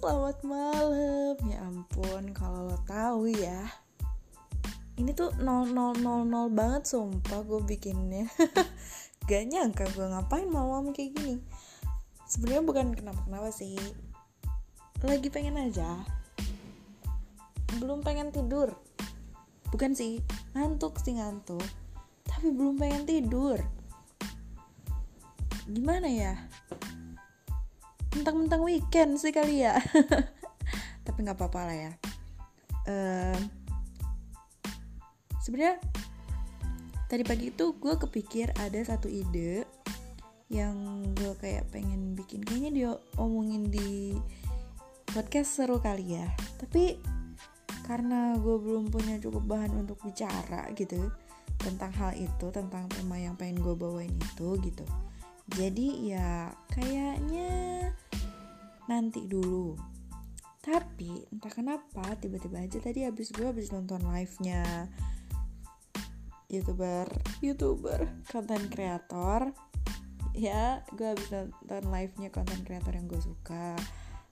selamat malam. Ya ampun, kalau lo tahu ya. Ini tuh 0000 banget sumpah gue bikinnya. Gak nyangka gue ngapain malam kayak gini. Sebenarnya bukan kenapa-kenapa sih. Lagi pengen aja. Belum pengen tidur. Bukan sih, ngantuk sih ngantuk. Tapi belum pengen tidur. Gimana ya? Mentang-mentang weekend sih kali ya. Tapi nggak apa-apa lah ya. Uh, sebenarnya tadi pagi itu gue kepikir ada satu ide yang gue kayak pengen bikin. Kayaknya dia omongin di podcast seru kali ya. Tapi karena gue belum punya cukup bahan untuk bicara gitu tentang hal itu tentang tema yang pengen gue bawain itu gitu jadi ya kayaknya nanti dulu. Tapi entah kenapa tiba-tiba aja tadi habis gue habis nonton live nya youtuber youtuber konten kreator ya gue habis nonton live nya konten kreator yang gue suka.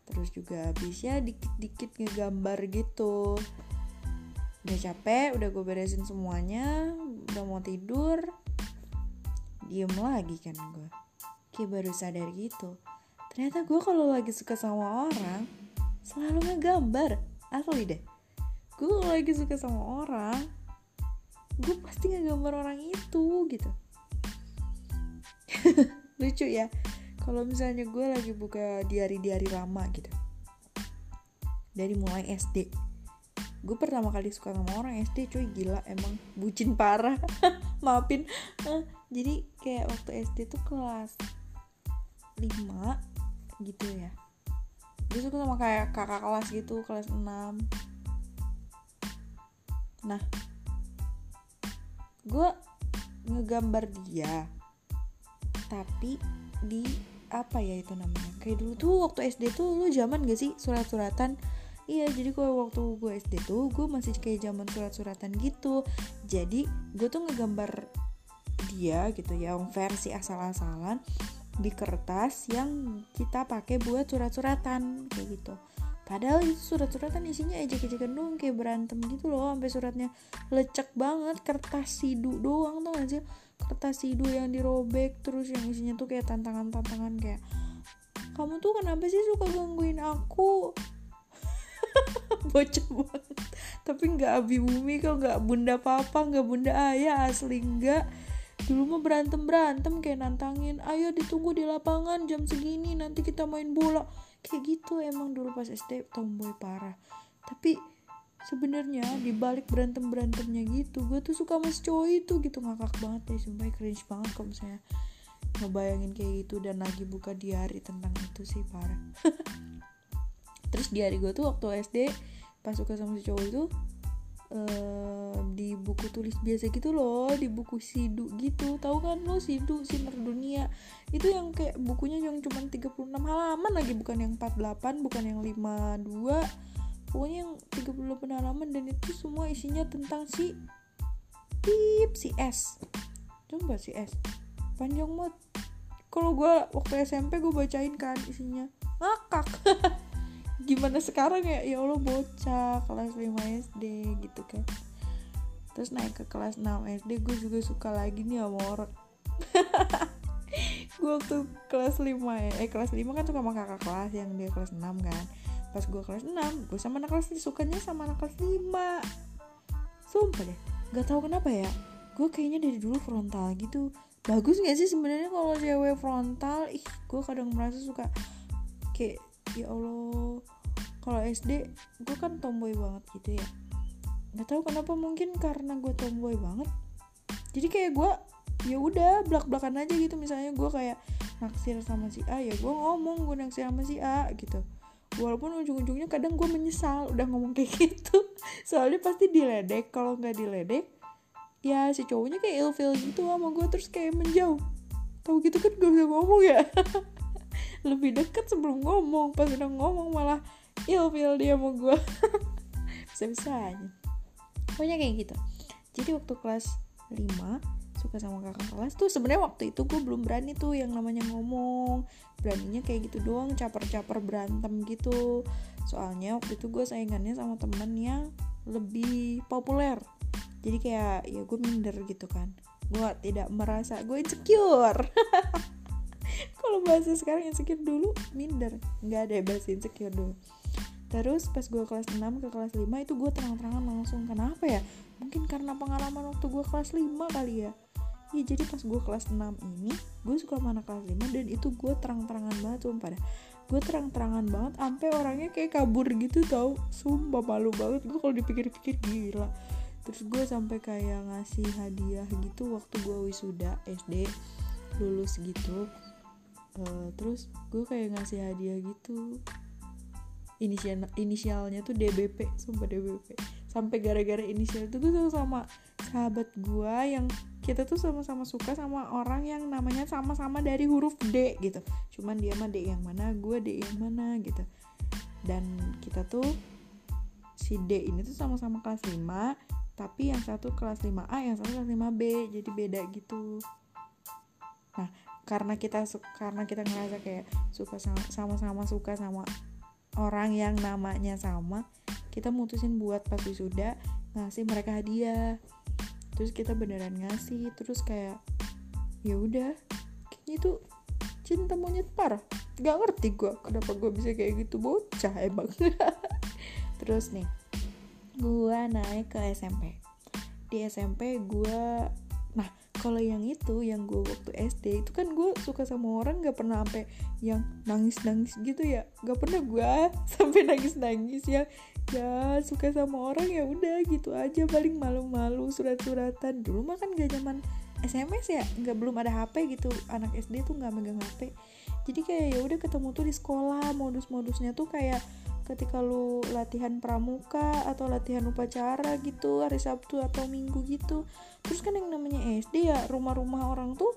Terus juga habis ya dikit-dikit ngegambar gitu. Udah capek udah gue beresin semuanya udah mau tidur diem lagi kan gue kayak baru sadar gitu. Ternyata gue kalau lagi suka sama orang selalu ngegambar. Asli deh. Gue kalau lagi suka sama orang gue pasti ngegambar orang itu gitu. Lucu ya kalau misalnya gue lagi buka diari-diari lama gitu. Dari mulai SD gue pertama kali suka sama orang SD cuy gila emang bucin parah. Maafin. Jadi kayak waktu SD tuh kelas 5 gitu ya. Gue suka sama kayak kakak kelas gitu kelas 6 nah gue ngegambar dia tapi di apa ya itu namanya? Kayak dulu tuh waktu SD tuh lu zaman gak sih surat-suratan? Iya jadi kalau waktu gue SD tuh gue masih kayak zaman surat-suratan gitu. Jadi gue tuh ngegambar dia gitu ya yang versi asal-asalan di kertas yang kita pakai buat surat-suratan kayak gitu. Padahal itu surat-suratan isinya ejek-ejekan doang kayak berantem gitu loh sampai suratnya lecek banget kertas sidu doang tuh aja kertas sidu yang dirobek terus yang isinya tuh kayak tantangan-tantangan kayak kamu tuh kenapa sih suka gangguin aku? Bocah banget. Tapi nggak abi bumi kok nggak bunda papa nggak bunda ayah asli nggak dulu mah berantem berantem kayak nantangin ayo ditunggu di lapangan jam segini nanti kita main bola. Kayak gitu emang dulu pas SD tomboy parah. Tapi sebenarnya di balik berantem berantemnya gitu gue tuh suka mas cowok itu gitu ngakak banget deh sumpah cringe banget kalau misalnya ngebayangin kayak gitu dan lagi buka diary tentang itu sih parah. Terus diary gue tuh waktu SD pas suka sama si cowok itu uh, di buku tulis biasa gitu loh di buku sidu gitu. Tahu kan lo sidu sinar dunia? Itu yang kayak bukunya yang cuma 36 halaman lagi bukan yang 48 bukan yang 52 pokoknya yang 38 halaman dan itu semua isinya tentang si pip si S. Coba si S. Panjang banget. Kalau gue waktu SMP gue bacain kan isinya. Ngakak gimana sekarang ya? Ya Allah bocah kelas 5 SD gitu kan. Terus naik ke kelas 6 SD gue juga suka lagi nih sama orang. Gue waktu kelas 5 ya eh kelas 5 kan suka sama kakak kelas yang dia kelas 6 kan. Pas gue kelas 6 gue sama anak kelas sukanya sama anak kelas 5 sumpah deh gak tau kenapa ya. Gue kayaknya dari dulu frontal gitu. Bagus gak sih sebenarnya kalau cewek frontal? Ih gue kadang merasa suka kayak ya Allah kalau SD gue kan tomboy banget gitu ya. Nggak tahu kenapa mungkin karena gue tomboy banget. Jadi kayak gue ya udah belak belakan aja gitu. Misalnya gue kayak naksir sama si A ya gue ngomong gue naksir sama si A gitu. Walaupun ujung-ujungnya kadang gue menyesal udah ngomong kayak gitu. Soalnya pasti diledek. Kalau nggak diledek ya si cowoknya kayak ilfil gitu sama gue terus kayak menjauh. Tahu gitu kan gak bisa ngomong ya? Lebih deket sebelum ngomong. Pas udah ngomong malah ilfil dia mau gue bisa bisanya pokoknya kayak gitu. Jadi waktu kelas 5 suka sama kakak kelas tuh sebenarnya waktu itu gue belum berani tuh yang namanya ngomong. Beraninya kayak gitu doang caper-caper berantem gitu. Soalnya waktu itu gue saingannya sama temen yang lebih populer. Jadi kayak ya gue minder gitu kan. Gue tidak merasa gue insecure. Kalau bahasa sekarang insecure dulu minder. Nggak ada bahasa insecure dulu terus pas gue kelas 6 ke kelas 5 itu gue terang-terangan langsung kenapa ya? Mungkin karena pengalaman waktu gue kelas 5 kali ya? Iya jadi pas gue kelas 6 ini gue suka sama anak kelas 5 dan itu gue terang-terangan banget sumpah dah. Gue terang-terangan banget sampai orangnya kayak kabur gitu tau. Sumpah malu banget gue kalau dipikir-pikir gila. Terus gue sampai kayak ngasih hadiah gitu waktu gue wisuda SD lulus gitu. Uh, terus gue kayak ngasih hadiah gitu inisial inisialnya tuh DBP sumpah DBP sampai gara-gara inisial itu sama sama sahabat gue yang kita tuh sama-sama suka sama orang yang namanya sama-sama dari huruf D gitu. Cuman dia mah D yang mana gue D yang mana gitu. Dan kita tuh si D ini tuh sama-sama kelas 5 tapi yang satu kelas 5A yang satu kelas 5B jadi beda gitu. Nah karena kita karena kita ngerasa kayak suka sama-sama suka sama orang yang namanya sama kita mutusin buat pas wisuda ngasih mereka hadiah. Terus kita beneran ngasih terus kayak ya udah kayaknya itu cinta monyet parah. Gak ngerti gue kenapa gue bisa kayak gitu bocah emang. Terus nih gue naik ke SMP di SMP gue kalau yang itu yang gue waktu SD itu kan gue suka sama orang gak pernah sampai yang nangis nangis gitu ya. Gak pernah gue sampai nangis nangis ya. Ya suka sama orang ya udah gitu aja. Paling malu-malu surat-suratan. Dulu mah kan gak zaman SMS ya nggak belum ada HP gitu. Anak SD tuh nggak megang HP jadi kayak ya udah ketemu tuh di sekolah modus-modusnya tuh kayak ketika lu latihan pramuka atau latihan upacara gitu hari Sabtu atau Minggu gitu. Terus kan yang namanya SD ya rumah-rumah orang tuh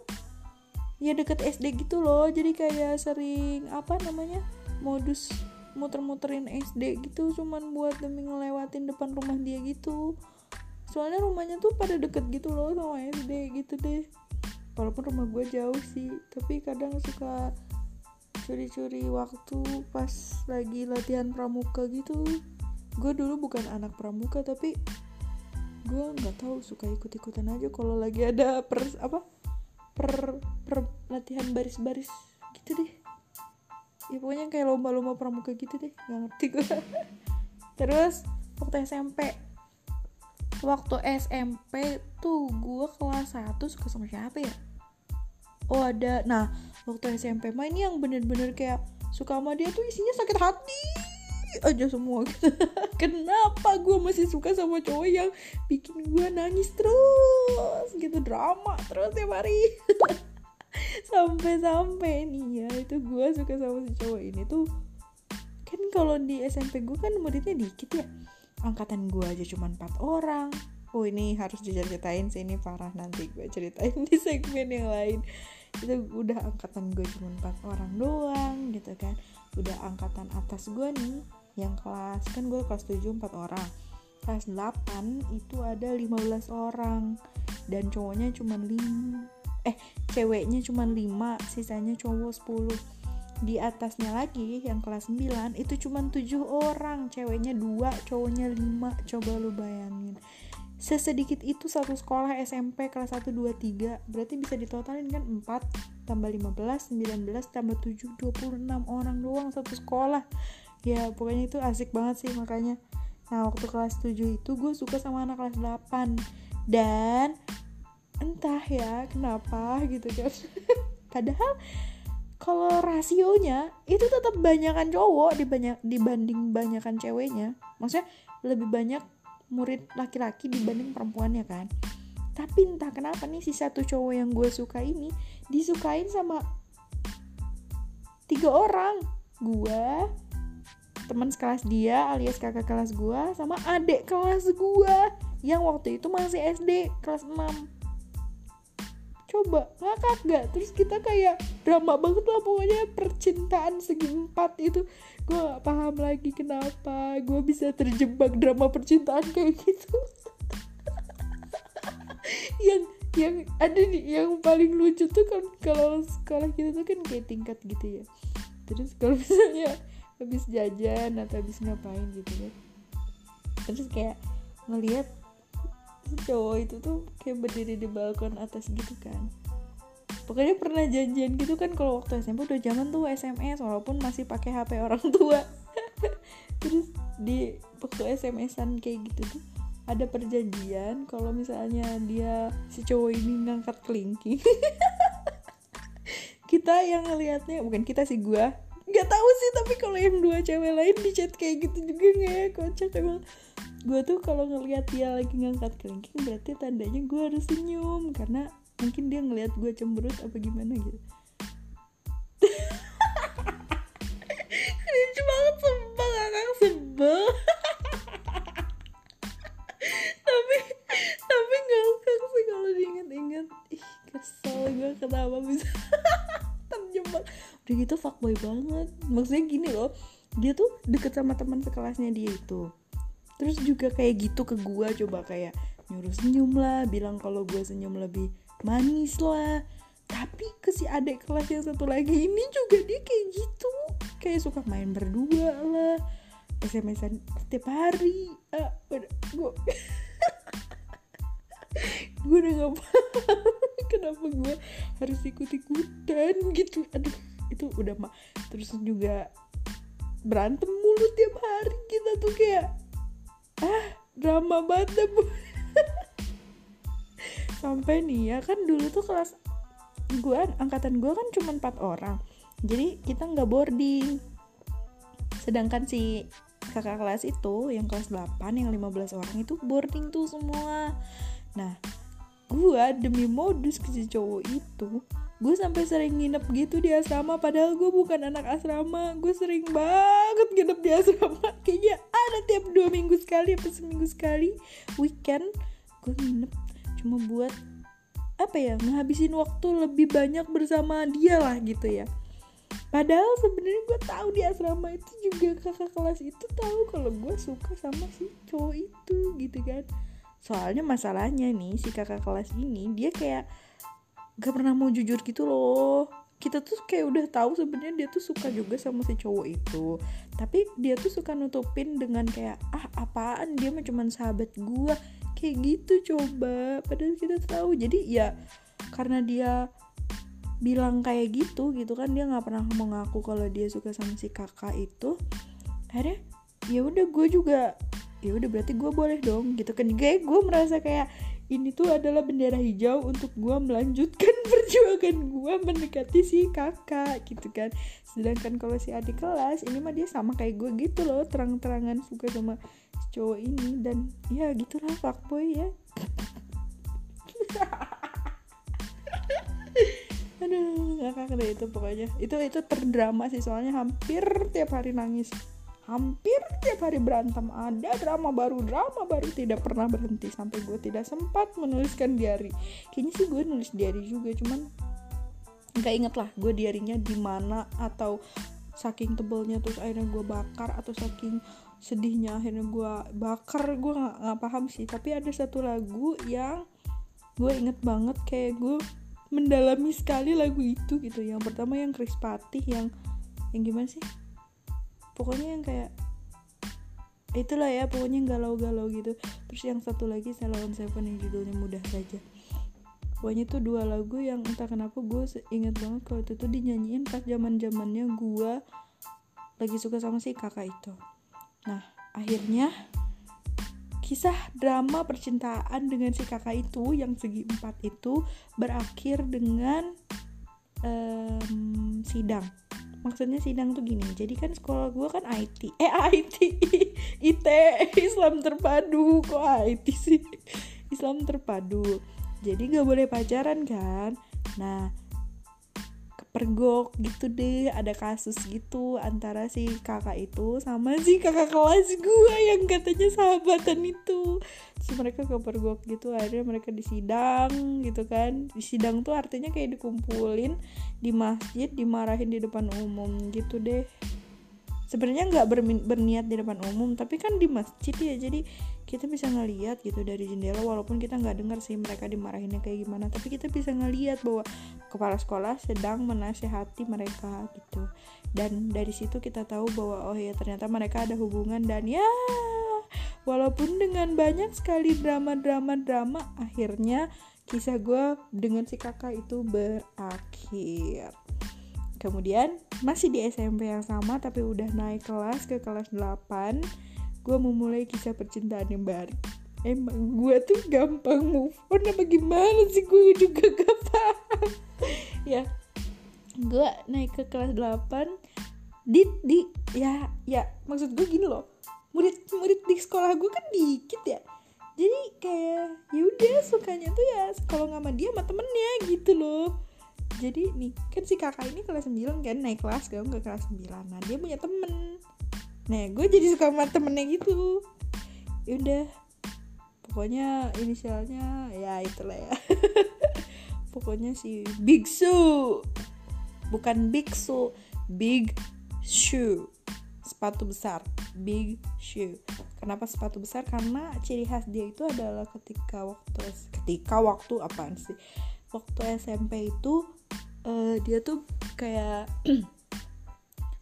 ya deket SD gitu loh. Jadi kayak sering apa namanya modus muter-muterin SD gitu cuman buat demi ngelewatin depan rumah dia gitu. Soalnya rumahnya tuh pada deket gitu loh sama SD gitu deh. Walaupun rumah gue jauh sih tapi kadang suka curi-curi waktu pas lagi latihan pramuka gitu. Gue dulu bukan anak pramuka tapi gue nggak tahu suka ikut-ikutan aja kalau lagi ada per apa? Per per latihan baris-baris gitu deh. Ya pokoknya kayak lomba-lomba pramuka gitu deh nggak ngerti gue terus waktu SMP waktu SMP tuh gue kelas 1 suka sama siapa ya oh ada. Nah waktu SMP main yang bener-bener kayak suka sama dia tuh isinya sakit hati aja semua. Kenapa gue masih suka sama cowok yang bikin gue nangis terus? Gitu drama terus tiap hari. Sampai-sampai nih ya itu gue suka sama si cowok ini tuh. Kan kalau di SMP gue kan muridnya dikit ya. Angkatan gue aja cuma empat orang. Oh ini harus diceritain sih ini parah nanti gue ceritain di segmen yang lain itu udah angkatan gue cuma empat orang doang gitu kan. Udah angkatan atas gue nih yang kelas kan gue kelas 7 4 orang. Kelas 8 itu ada 15 orang. Dan cowoknya cuma 5 eh ceweknya cuma 5 sisanya cowok 10 di atasnya lagi yang kelas 9 itu cuma 7 orang. Ceweknya 2 cowoknya 5 coba lu bayangin sesedikit itu satu sekolah SMP kelas 1, 2, 3 berarti bisa ditotalin kan 4 tambah 15, 19 tambah 7, 26 orang doang satu sekolah. Ya pokoknya itu asik banget sih makanya. Nah waktu kelas 7 itu gue suka sama anak kelas 8 dan entah ya kenapa gitu kan. Padahal kalau rasionya itu tetap banyakan cowok dibanyak dibanding banyakan ceweknya. Maksudnya lebih banyak murid laki-laki dibanding perempuannya kan. Tapi entah kenapa nih si satu cowok yang gue suka ini disukain sama tiga orang. Gue teman sekelas dia alias kakak kelas gue sama adik kelas gue yang waktu itu masih SD kelas 6 coba ngakak gak terus kita kayak drama banget lah pokoknya percintaan segi empat itu. Gue gak paham lagi kenapa gue bisa terjebak drama percintaan kayak gitu. Yang yang ada nih yang paling lucu tuh kan kalau sekolah kita tuh kan kayak tingkat gitu ya. Terus kalau misalnya habis jajan atau habis ngapain gitu kan. Terus kayak ngelihat cowok itu tuh kayak berdiri di balkon atas gitu kan. Pokoknya pernah janjian gitu kan kalau waktu SMP udah zaman tuh SMS walaupun masih pakai HP orang tua. Terus di waktu SMS-an kayak gitu tuh ada perjanjian kalau misalnya dia si cowok ini ngangkat kelingking. Kita yang ngelihatnya bukan kita sih gua. Nggak tahu sih tapi kalau yang dua cewek lain di chat kayak gitu juga nggak ya? Kocak emang gue tuh kalau ngelihat dia lagi ngangkat kelingking berarti tandanya gue harus senyum. Karena mungkin dia ngelihat gue cemberut apa gimana gitu. Cringe banget sumpah kakak sebel. Tapi tapi ngakak sih kalau diinget-inget ih kesel gue kenapa bisa terjebak. Udah gitu fuckboy banget. Maksudnya gini loh dia tuh deket sama teman sekelasnya dia itu terus juga kayak gitu ke gue coba kayak nyuruh senyum lah bilang kalau gue senyum lebih manis lah. Tapi ke si adik kelas yang satu lagi ini juga dia kayak gitu. Kayak suka main berdua lah SMS-an setiap hari. Ah, gue gue udah gak paham kenapa gue harus ikut-ikutan gitu. Aduh itu udah mah terus juga berantem mulu tiap hari kita tuh kayak ah drama banget bu. Sampai nih ya kan dulu tuh kelas gue angkatan gue kan cuma empat orang. Jadi kita nggak boarding. Sedangkan si kakak kelas itu yang kelas 8 yang 15 orang itu boarding tuh semua. Nah gue demi modus ke si cowok itu gue sampai sering nginep gitu di asrama padahal gue bukan anak asrama. Gue sering banget nginep di asrama. Kayaknya ada tiap dua minggu sekali apa seminggu sekali weekend gue nginep cuma buat apa ya ngehabisin waktu lebih banyak bersama dia lah gitu ya. Padahal sebenarnya gue tahu di asrama itu juga kakak kelas itu tahu kalau gue suka sama si cowok itu gitu kan. Soalnya masalahnya nih si kakak kelas ini dia kayak gak pernah mau jujur gitu loh. Kita tuh kayak udah tahu sebenarnya dia tuh suka juga sama si cowok itu. Tapi dia tuh suka nutupin dengan kayak ah apaan? Dia mah cuman sahabat gue kayak gitu coba. Padahal kita tahu. Jadi ya karena dia bilang kayak gitu gitu kan dia nggak pernah mengaku kalau dia suka sama si kakak itu. Akhirnya ya udah gue juga ya udah berarti gue boleh dong gitu kan. Gue merasa kayak ini tuh adalah bendera hijau untuk gue melanjutkan perjuangan gue mendekati si kakak gitu kan. Sedangkan kalau si adik kelas ini mah dia sama kayak gue gitu loh terang-terangan suka sama cowok ini. Dan ya gitulah fuckboy ya. Aduh ngakak deh itu pokoknya. Itu itu terdrama sih soalnya hampir tiap hari nangis hampir tiap hari berantem. Ada drama baru drama baru tidak pernah berhenti sampai gue tidak sempat menuliskan diary. Kayaknya sih gue nulis diary juga cuman nggak inget lah gue diarinya di mana atau saking tebelnya terus akhirnya gue bakar atau saking sedihnya akhirnya gue bakar. Gue nggak nggak paham sih tapi ada satu lagu yang gue inget banget kayak gue mendalami sekali lagu itu gitu. Yang pertama yang Chris Patih yang yang gimana sih pokoknya yang kayak itulah ya pokoknya galau-galau gitu. Terus yang satu lagi Salon Seven yang judulnya mudah saja. Pokoknya itu dua lagu yang entah kenapa gue inget banget kalau itu tuh dinyanyiin pas zaman zamannya gue lagi suka sama si kakak itu. Nah akhirnya kisah drama percintaan dengan si kakak itu yang segi empat itu berakhir dengan um, sidang maksudnya sidang tuh gini jadi kan sekolah gue kan IT eh IT IT Islam terpadu. Kok IT sih? Islam terpadu. Jadi gak boleh pacaran kan? Nah kepergok gitu deh ada kasus gitu antara si kakak itu sama si kakak kelas gue yang katanya sahabatan itu. Terus mereka kepergok gitu akhirnya mereka disidang gitu kan. Disidang tuh artinya kayak dikumpulin di masjid dimarahin di depan umum gitu deh sebenarnya nggak berniat di depan umum tapi kan di masjid ya jadi kita bisa ngeliat gitu dari jendela walaupun kita nggak dengar sih mereka dimarahinnya kayak gimana tapi kita bisa ngeliat bahwa kepala sekolah sedang menasehati mereka gitu. Dan dari situ kita tahu bahwa oh ya ternyata mereka ada hubungan dan ya walaupun dengan banyak sekali drama-drama drama akhirnya kisah gue dengan si kakak itu berakhir kemudian masih di SMP yang sama tapi udah naik kelas ke kelas 8 gue memulai kisah percintaan yang baru. Emang gue tuh gampang move on apa gimana sih gue juga gak paham ya gue naik ke kelas 8 di di ya ya maksud gue gini loh. Murid murid di sekolah gue kan dikit ya. Jadi kayak yaudah sukanya tuh ya kalau nggak sama dia sama temennya gitu loh jadi nih kan si kakak ini kelas 9 kan naik kelas gue ke kelas 9 nah dia punya temen. Nah gue jadi suka sama temennya gitu. Yaudah pokoknya inisialnya ya itulah ya. Pokoknya si Big Su bukan Big Su Big Shoe sepatu besar Big Shoe kenapa sepatu besar? Karena ciri khas dia itu adalah ketika waktu ketika waktu apaan sih? Waktu SMP itu uh, dia tuh kayak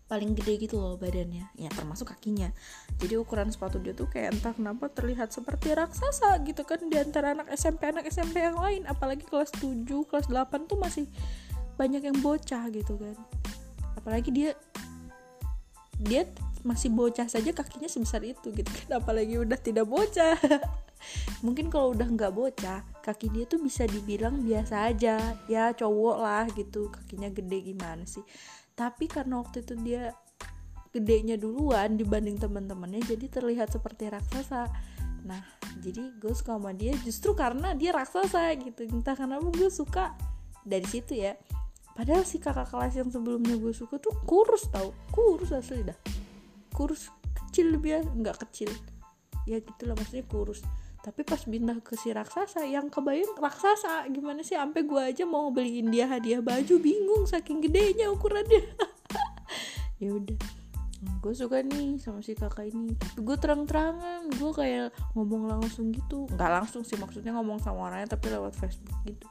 paling gede gitu loh badannya. Ya termasuk kakinya. Jadi ukuran sepatu dia tuh kayak entah kenapa terlihat seperti raksasa gitu kan di antara anak SMP anak SMP yang lain. Apalagi kelas 7 kelas 8 tuh masih banyak yang bocah gitu kan. Apalagi dia dia masih bocah saja kakinya sebesar itu gitu kan. Apalagi udah tidak bocah. Mungkin kalau udah nggak bocah kaki dia tuh bisa dibilang biasa aja. Ya cowok lah gitu. Kakinya gede gimana sih? Tapi karena waktu itu dia gedenya duluan dibanding teman-temannya jadi terlihat seperti raksasa. Nah jadi gue suka sama dia justru karena dia raksasa gitu. Entah kenapa gue suka dari situ ya. Padahal si kakak kelas yang sebelumnya gue suka tuh kurus tau. Kurus asli dah. Kurus kecil dia nggak kecil. Ya gitulah maksudnya kurus tapi pas pindah ke si raksasa yang kebayang raksasa gimana sih? Sampai gue aja mau beliin dia hadiah baju bingung saking gedenya ukurannya. Ya udah. Gue suka nih sama si kakak ini. Tapi gue terang-terangan gue kayak ngomong langsung gitu. Nggak langsung sih maksudnya ngomong sama orangnya tapi lewat Facebook gitu.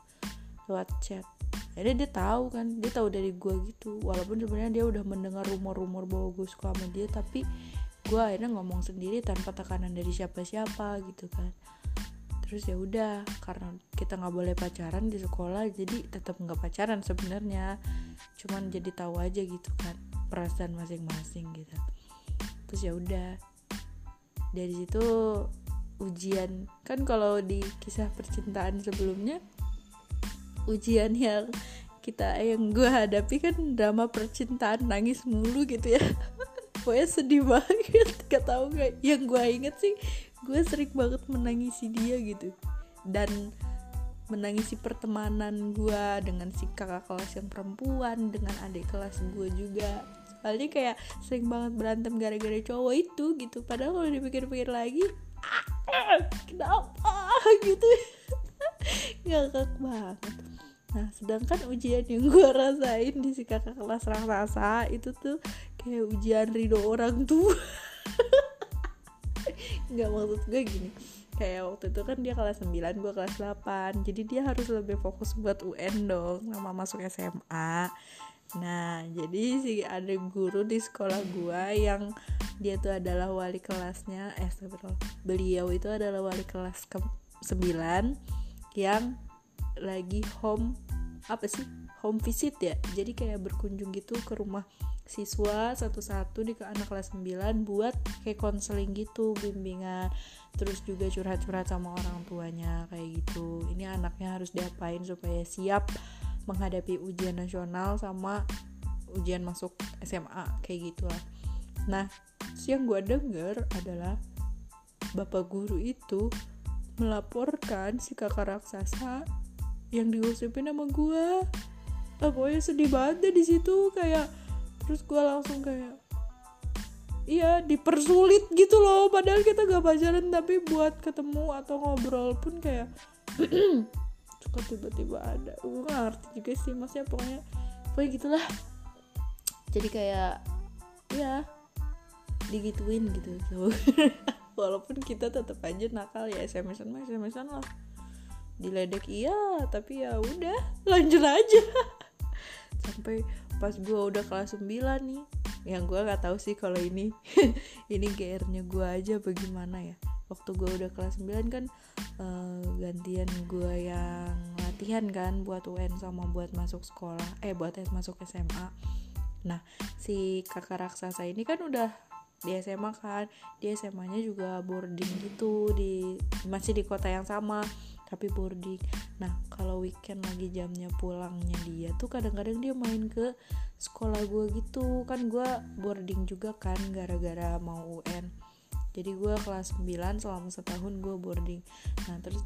Lewat chat. Jadi dia tahu kan dia tahu dari gue gitu. Walaupun sebenarnya dia udah mendengar rumor-rumor bahwa gue suka sama dia tapi gue akhirnya ngomong sendiri tanpa tekanan dari siapa-siapa gitu kan. Terus ya udah karena kita nggak boleh pacaran di sekolah jadi tetap nggak pacaran sebenarnya. Cuman jadi tahu aja gitu kan perasaan masing-masing gitu. Terus ya udah dari situ ujian. Kan kalau di kisah percintaan sebelumnya ujian yang kita yang gue hadapi kan drama percintaan nangis mulu gitu ya pokoknya sedih banget. Gak tau gak yang gue inget sih gue sering banget menangisi dia gitu. Dan menangisi pertemanan gue dengan si kakak kelas yang perempuan dengan adik kelas gue juga. Soalnya kayak sering banget berantem gara-gara cowok itu gitu. Padahal kalau dipikir-pikir lagi ah, kenapa? Gitu. Ngakak banget. Nah sedangkan ujian yang gue rasain di si kakak kelas raksasa itu tuh kayak ujian ridho orang tua nggak maksud gue gini. Kayak waktu itu kan dia kelas 9 gue kelas 8 jadi dia harus lebih fokus buat UN dong sama masuk SMA nah jadi si ada guru di sekolah gue yang dia tuh adalah wali kelasnya eh beliau itu adalah wali kelas ke 9 yang lagi home apa sih home visit ya. Jadi kayak berkunjung gitu ke rumah siswa satu-satu di ke anak kelas 9 buat kayak konseling gitu bimbingan terus juga curhat-curhat sama orang tuanya kayak gitu. Ini anaknya harus diapain supaya siap menghadapi ujian nasional sama ujian masuk SMA kayak gitu lah nah yang gue denger adalah bapak guru itu melaporkan si kakak raksasa yang digosipin sama gue ah, pokoknya sedih banget deh di situ kayak terus gue langsung kayak iya dipersulit gitu loh padahal kita gak pacaran tapi buat ketemu atau ngobrol pun kayak suka tiba-tiba ada. Gue gak ngerti juga sih maksudnya pokoknya pokoknya gitulah. Jadi kayak ya digituin gitu. So, walaupun kita tetap aja nakal ya SMS-an SMS-an lah. Diledek iya tapi ya udah lanjut aja sampai pas gue udah kelas 9 nih. Yang gue nggak tahu sih kalau ini ini GR-nya gue aja bagaimana ya. Waktu gue udah kelas 9 kan uh, gantian gue yang latihan kan buat UN sama buat masuk sekolah eh buat masuk SMA nah si kakak raksasa ini kan udah di SMA kan. Di SMA-nya juga boarding gitu di masih di kota yang sama tapi boarding. Nah kalau weekend lagi jamnya pulangnya dia tuh kadang-kadang dia main ke sekolah gue gitu. Kan gue boarding juga kan gara-gara mau UN jadi gue kelas 9 selama setahun gue boarding. Nah terus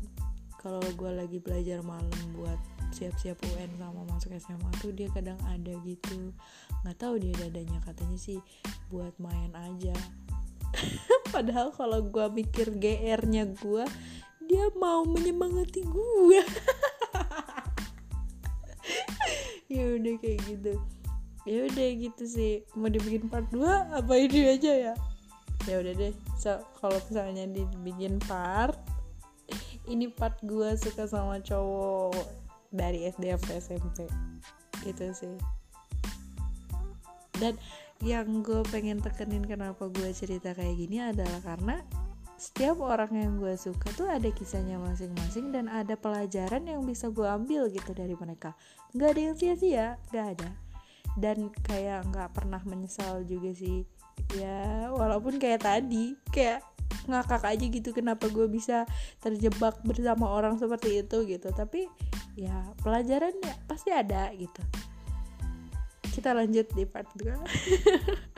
kalau gue lagi belajar malam buat siap-siap UN sama masuk SMA tuh dia kadang ada gitu. Nggak tahu dia dadanya katanya sih buat main aja. Padahal kalau gue mikir GR-nya gue dia mau menyemangati gue ya udah kayak gitu. Ya udah gitu sih. Mau dibikin part 2 apa ini aja ya? Ya udah deh. So, kalau misalnya dibikin part ini part gue suka sama cowok dari SD sampai SMP itu sih. Dan yang gue pengen tekenin kenapa gue cerita kayak gini adalah karena setiap orang yang gue suka tuh ada kisahnya masing-masing dan ada pelajaran yang bisa gue ambil gitu dari mereka. Nggak ada yang sia-sia nggak ada. Dan kayak nggak pernah menyesal juga sih. Ya walaupun kayak tadi kayak ngakak aja gitu kenapa gue bisa terjebak bersama orang seperti itu gitu. Tapi ya pelajaran ya pasti ada gitu. Kita lanjut di part 2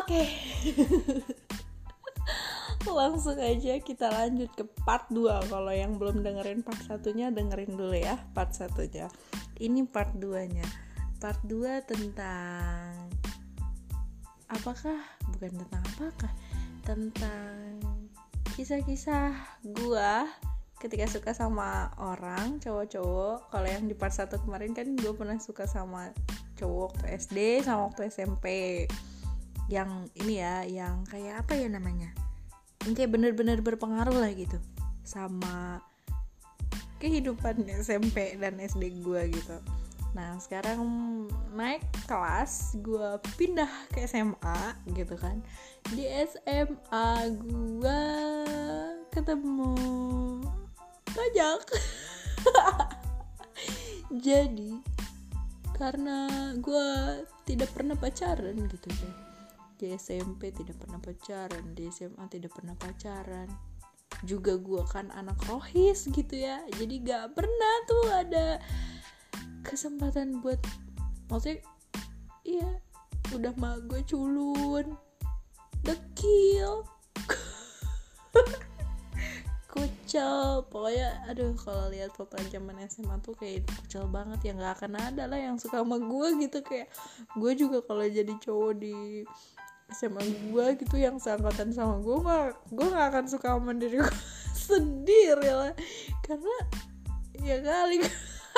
Oke. Okay. langsung aja kita lanjut ke part 2 kalau yang belum dengerin part satunya dengerin dulu ya part satunya ini part 2 nya part 2 tentang apakah bukan tentang apakah tentang kisah-kisah gua ketika suka sama orang cowok-cowok kalau yang di part 1 kemarin kan gue pernah suka sama cowok waktu SD sama waktu SMP yang ini ya yang kayak apa ya namanya? Yang kayak bener-bener berpengaruh lah gitu sama kehidupan SMP dan SD gue gitu. Nah sekarang naik kelas gue pindah ke SMA gitu kan. Di SMA gue ketemu banyak jadi karena gue tidak pernah pacaran gitu kan di SMP tidak pernah pacaran di SMA tidak pernah pacaran. Juga gue kan anak rohis gitu ya jadi gak pernah tuh ada kesempatan buat maksudnya iya udah mah gue culun dekil kucel pokoknya aduh kalau lihat foto zaman SMA tuh kayak kucel banget ya nggak akan ada lah yang suka sama gue gitu. Kayak gue juga kalau jadi cowok di SMA gue gitu yang seangkatan sama gue mah gue gak akan suka sama diri gue sendiri lah. Karena ya kali.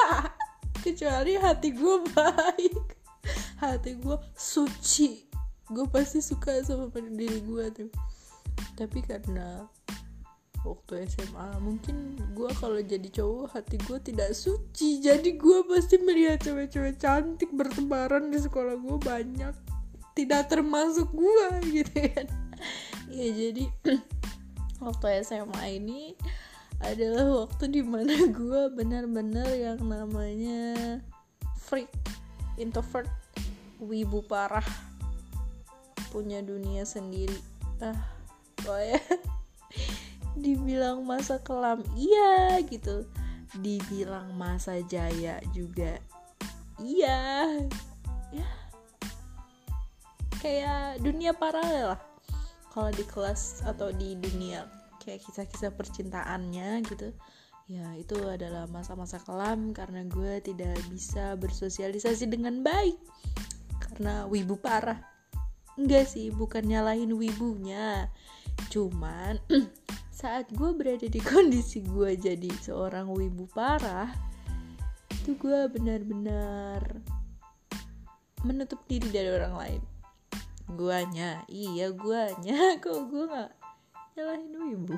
Kecuali hati gue baik. Hati gue suci. Gue pasti suka sama diri gue tuh. Tapi karena waktu SMA mungkin gue kalau jadi cowok hati gue tidak suci. Jadi gue pasti melihat cewek-cewek cantik bertebaran di sekolah gue banyak tidak termasuk gue gitu kan. Ya jadi waktu SMA ini adalah waktu di mana gue benar-benar yang namanya freak introvert wibu parah punya dunia sendiri. Ah ya dibilang masa kelam iya gitu. Dibilang masa jaya juga iya. Ya kayak dunia paralel lah. Kalau di kelas atau di dunia kayak kisah-kisah percintaannya gitu ya itu adalah masa-masa kelam karena gue tidak bisa bersosialisasi dengan baik. Karena wibu parah. Enggak sih bukan nyalahin wibunya. Cuman saat gue berada di kondisi gue jadi seorang wibu parah itu gue benar-benar menutup diri dari orang lain guanya. Iya guanya. Kok gue nggak nyalahin wibu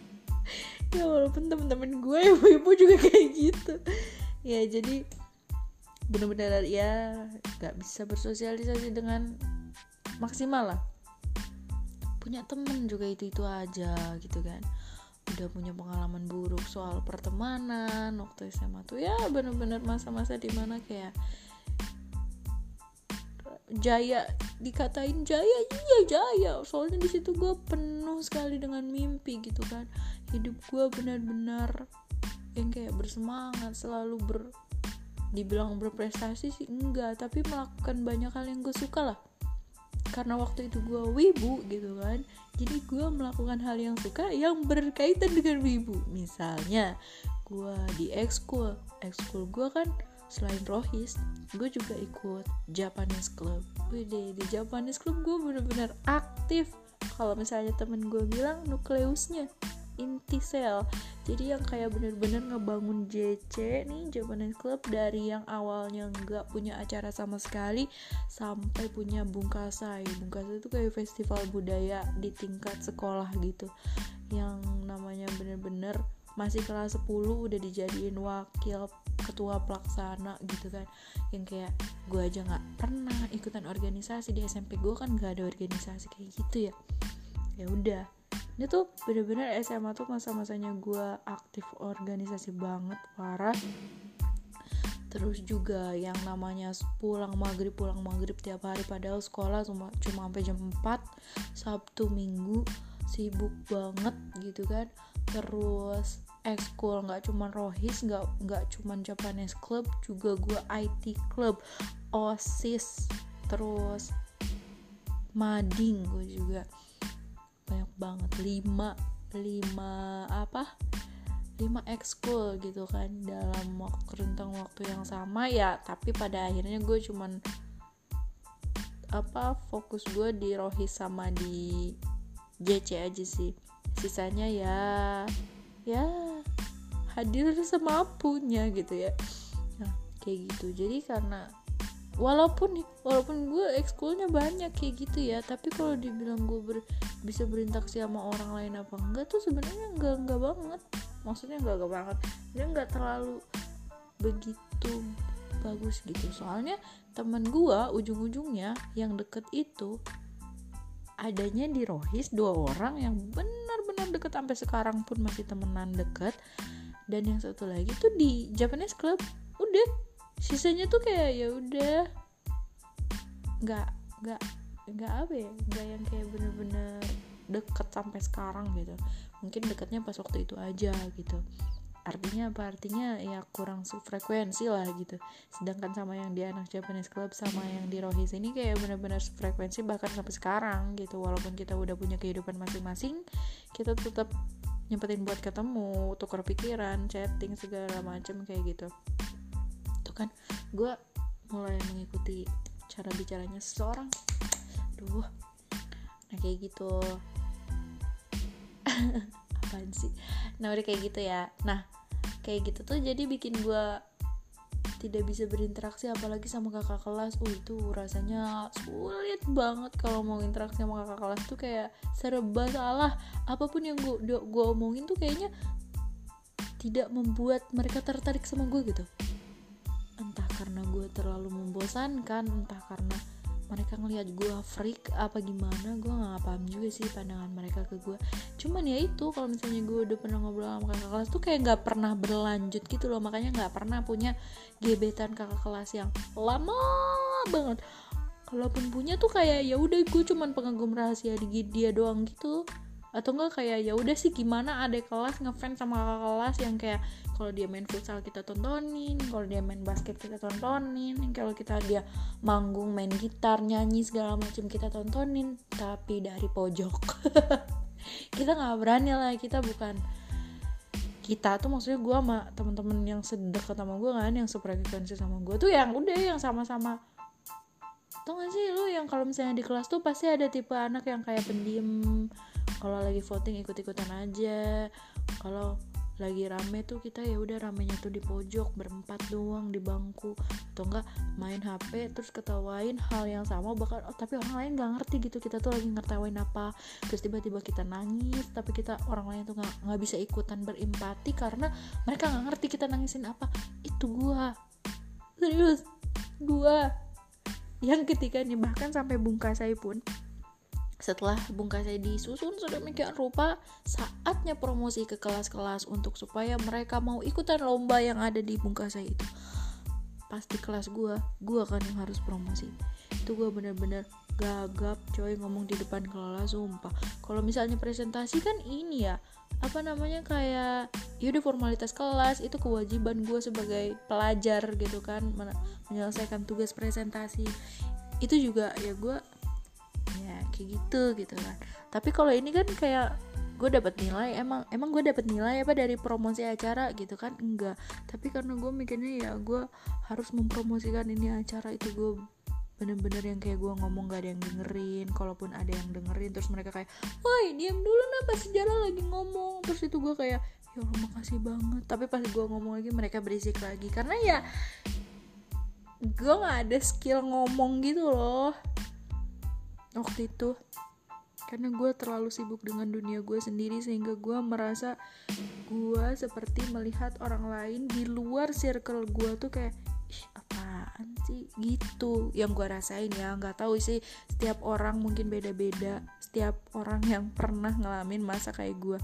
ya walaupun temen-temen gue wibu juga kayak gitu. Ya jadi benar-benar ya nggak bisa bersosialisasi dengan maksimal lah. Punya temen juga itu itu aja gitu kan. Udah punya pengalaman buruk soal pertemanan waktu SMA tuh ya bener-bener masa-masa di mana kayak jaya dikatain jaya iya jaya. Soalnya di situ gue penuh sekali dengan mimpi gitu kan. Hidup gue benar-benar yang kayak bersemangat selalu ber dibilang berprestasi sih enggak tapi melakukan banyak hal yang gue suka lah. Karena waktu itu gue wibu gitu kan jadi gue melakukan hal yang suka yang berkaitan dengan wibu. Misalnya gue di ekskul. Ekskul gue kan selain rohis gue juga ikut Japanese club. Wih di Japanese club gue bener-bener aktif. Kalau misalnya temen gue bilang nukleusnya inti sel. Jadi yang kayak bener-bener ngebangun JC nih Japanese Club dari yang awalnya nggak punya acara sama sekali sampai punya bungkasai bungkasai itu kayak festival budaya di tingkat sekolah gitu. Yang namanya bener-bener masih kelas 10 udah dijadiin wakil ketua pelaksana gitu kan. Yang kayak gue aja nggak pernah ikutan organisasi di SMP gue kan nggak ada organisasi kayak gitu ya. Ya udah. Ini tuh bener-bener SMA tuh masa-masanya gue aktif organisasi banget parah. Terus juga yang namanya pulang maghrib pulang maghrib tiap hari padahal sekolah cuma cuma sampai jam 4 Sabtu Minggu sibuk banget gitu kan. Terus ekskul nggak cuma rohis nggak nggak cuma Japanese club juga gue IT club osis terus mading gue juga. Banyak banget. Lima lima apa? Lima ekskul gitu kan. Dalam waktu rentang waktu yang sama ya tapi pada akhirnya gue cuman apa fokus gue di Rohis sama di JC aja sih. Sisanya ya ya hadir semampunya gitu ya. Nah kayak gitu. Jadi karena walaupun walaupun gue ekskulnya banyak kayak gitu ya tapi kalau dibilang gue ber, bisa berinteraksi sama orang lain apa enggak tuh sebenarnya enggak enggak banget. Maksudnya enggak enggak banget. Dia enggak terlalu begitu bagus gitu. Soalnya temen gue ujung-ujungnya yang deket itu adanya di Rohis dua orang yang benar-benar deket sampai sekarang pun masih temenan deket. Dan yang satu lagi tuh di Japanese Club udah. Sisanya tuh kayak ya udah. Nggak nggak nggak apa ya nggak yang kayak bener-bener deket sampai sekarang gitu. Mungkin deketnya pas waktu itu aja gitu artinya apa? Artinya ya kurang frekuensi lah gitu. Sedangkan sama yang di anak Japanese Club sama yang di Rohis ini kayak bener-bener frekuensi bahkan sampai sekarang gitu. Walaupun kita udah punya kehidupan masing-masing kita tetap nyempetin buat ketemu tukar pikiran chatting segala macam kayak gitu. Kan gue mulai mengikuti cara bicaranya seseorang. Duh nah kayak gitu apaan sih? Nah udah kayak gitu ya. Nah kayak gitu tuh jadi bikin gue tidak bisa berinteraksi apalagi sama kakak kelas. Oh itu rasanya sulit banget kalau mau interaksi sama kakak kelas. Tuh kayak serba salah. Apa pun yang gue gue omongin tuh kayaknya tidak membuat mereka tertarik sama gue gitu. Entah karena gue terlalu membosankan entah karena mereka ngelihat gue freak apa gimana gue nggak paham juga sih pandangan mereka ke gue cuman ya itu kalau misalnya gue udah pernah ngobrol sama kakak kelas tuh kayak nggak pernah berlanjut gitu loh. Makanya nggak pernah punya gebetan kakak kelas yang lama banget. Kalaupun punya tuh kayak ya udah gue cuman pengagum rahasia di dia doang gitu atau enggak kayak ya udah sih gimana ada kelas ngefans sama kakak kelas yang kayak kalau dia main futsal kita tontonin kalau dia main basket kita tontonin kalau kita dia manggung main gitar nyanyi segala macam kita tontonin tapi dari pojok. Kita nggak berani lah kita bukan kita tuh maksudnya gue sama teman-teman yang sedekat sama gue kan yang sefrekuensi sama gue tuh yang udah yang sama-sama. Tau gak sih lu yang kalau misalnya di kelas tuh pasti ada tipe anak yang kayak pendiam kalau lagi voting ikut-ikutan aja. Kalau lagi rame tuh kita ya udah ramenya tuh di pojok berempat doang di bangku. Atau enggak main HP terus ketawain hal yang sama bakal oh, tapi orang lain nggak ngerti gitu. Kita tuh lagi ngertawain apa. Terus tiba-tiba kita nangis tapi kita orang lain tuh nggak nggak bisa ikutan berempati karena mereka nggak ngerti kita nangisin apa. Itu gua. Serius gua. Yang ketika nih bahkan sampai bungkasai pun setelah bungkasnya disusun sedemikian rupa, saatnya promosi ke kelas-kelas untuk supaya mereka mau ikutan lomba yang ada di bungkasnya itu. Pasti kelas gue, gue kan yang harus promosi. Itu gue bener-bener gagap coy ngomong di depan kelas sumpah. Kalau misalnya presentasi kan ini ya, apa namanya kayak yaudah formalitas kelas itu kewajiban gue sebagai pelajar gitu kan menyelesaikan tugas presentasi itu juga ya gue kayak gitu gitu kan. Tapi kalau ini kan kayak gue dapat nilai emang emang gue dapat nilai apa dari promosi acara gitu kan? Enggak. Tapi karena gue mikirnya ya gue harus mempromosikan ini acara itu gue bener-bener yang kayak gue ngomong gak ada yang dengerin kalaupun ada yang dengerin terus mereka kayak woi diam dulu napa sejarah lagi ngomong. Terus itu gue kayak ya Allah makasih banget. Tapi pas gue ngomong lagi mereka berisik lagi. Karena ya gue nggak ada skill ngomong gitu loh waktu itu. Karena gue terlalu sibuk dengan dunia gue sendiri sehingga gue merasa gue seperti melihat orang lain di luar circle gue tuh kayak ih apaan sih? Gitu. Yang gue rasain ya nggak tahu sih. Setiap orang mungkin beda-beda. Setiap orang yang pernah ngalamin masa kayak gue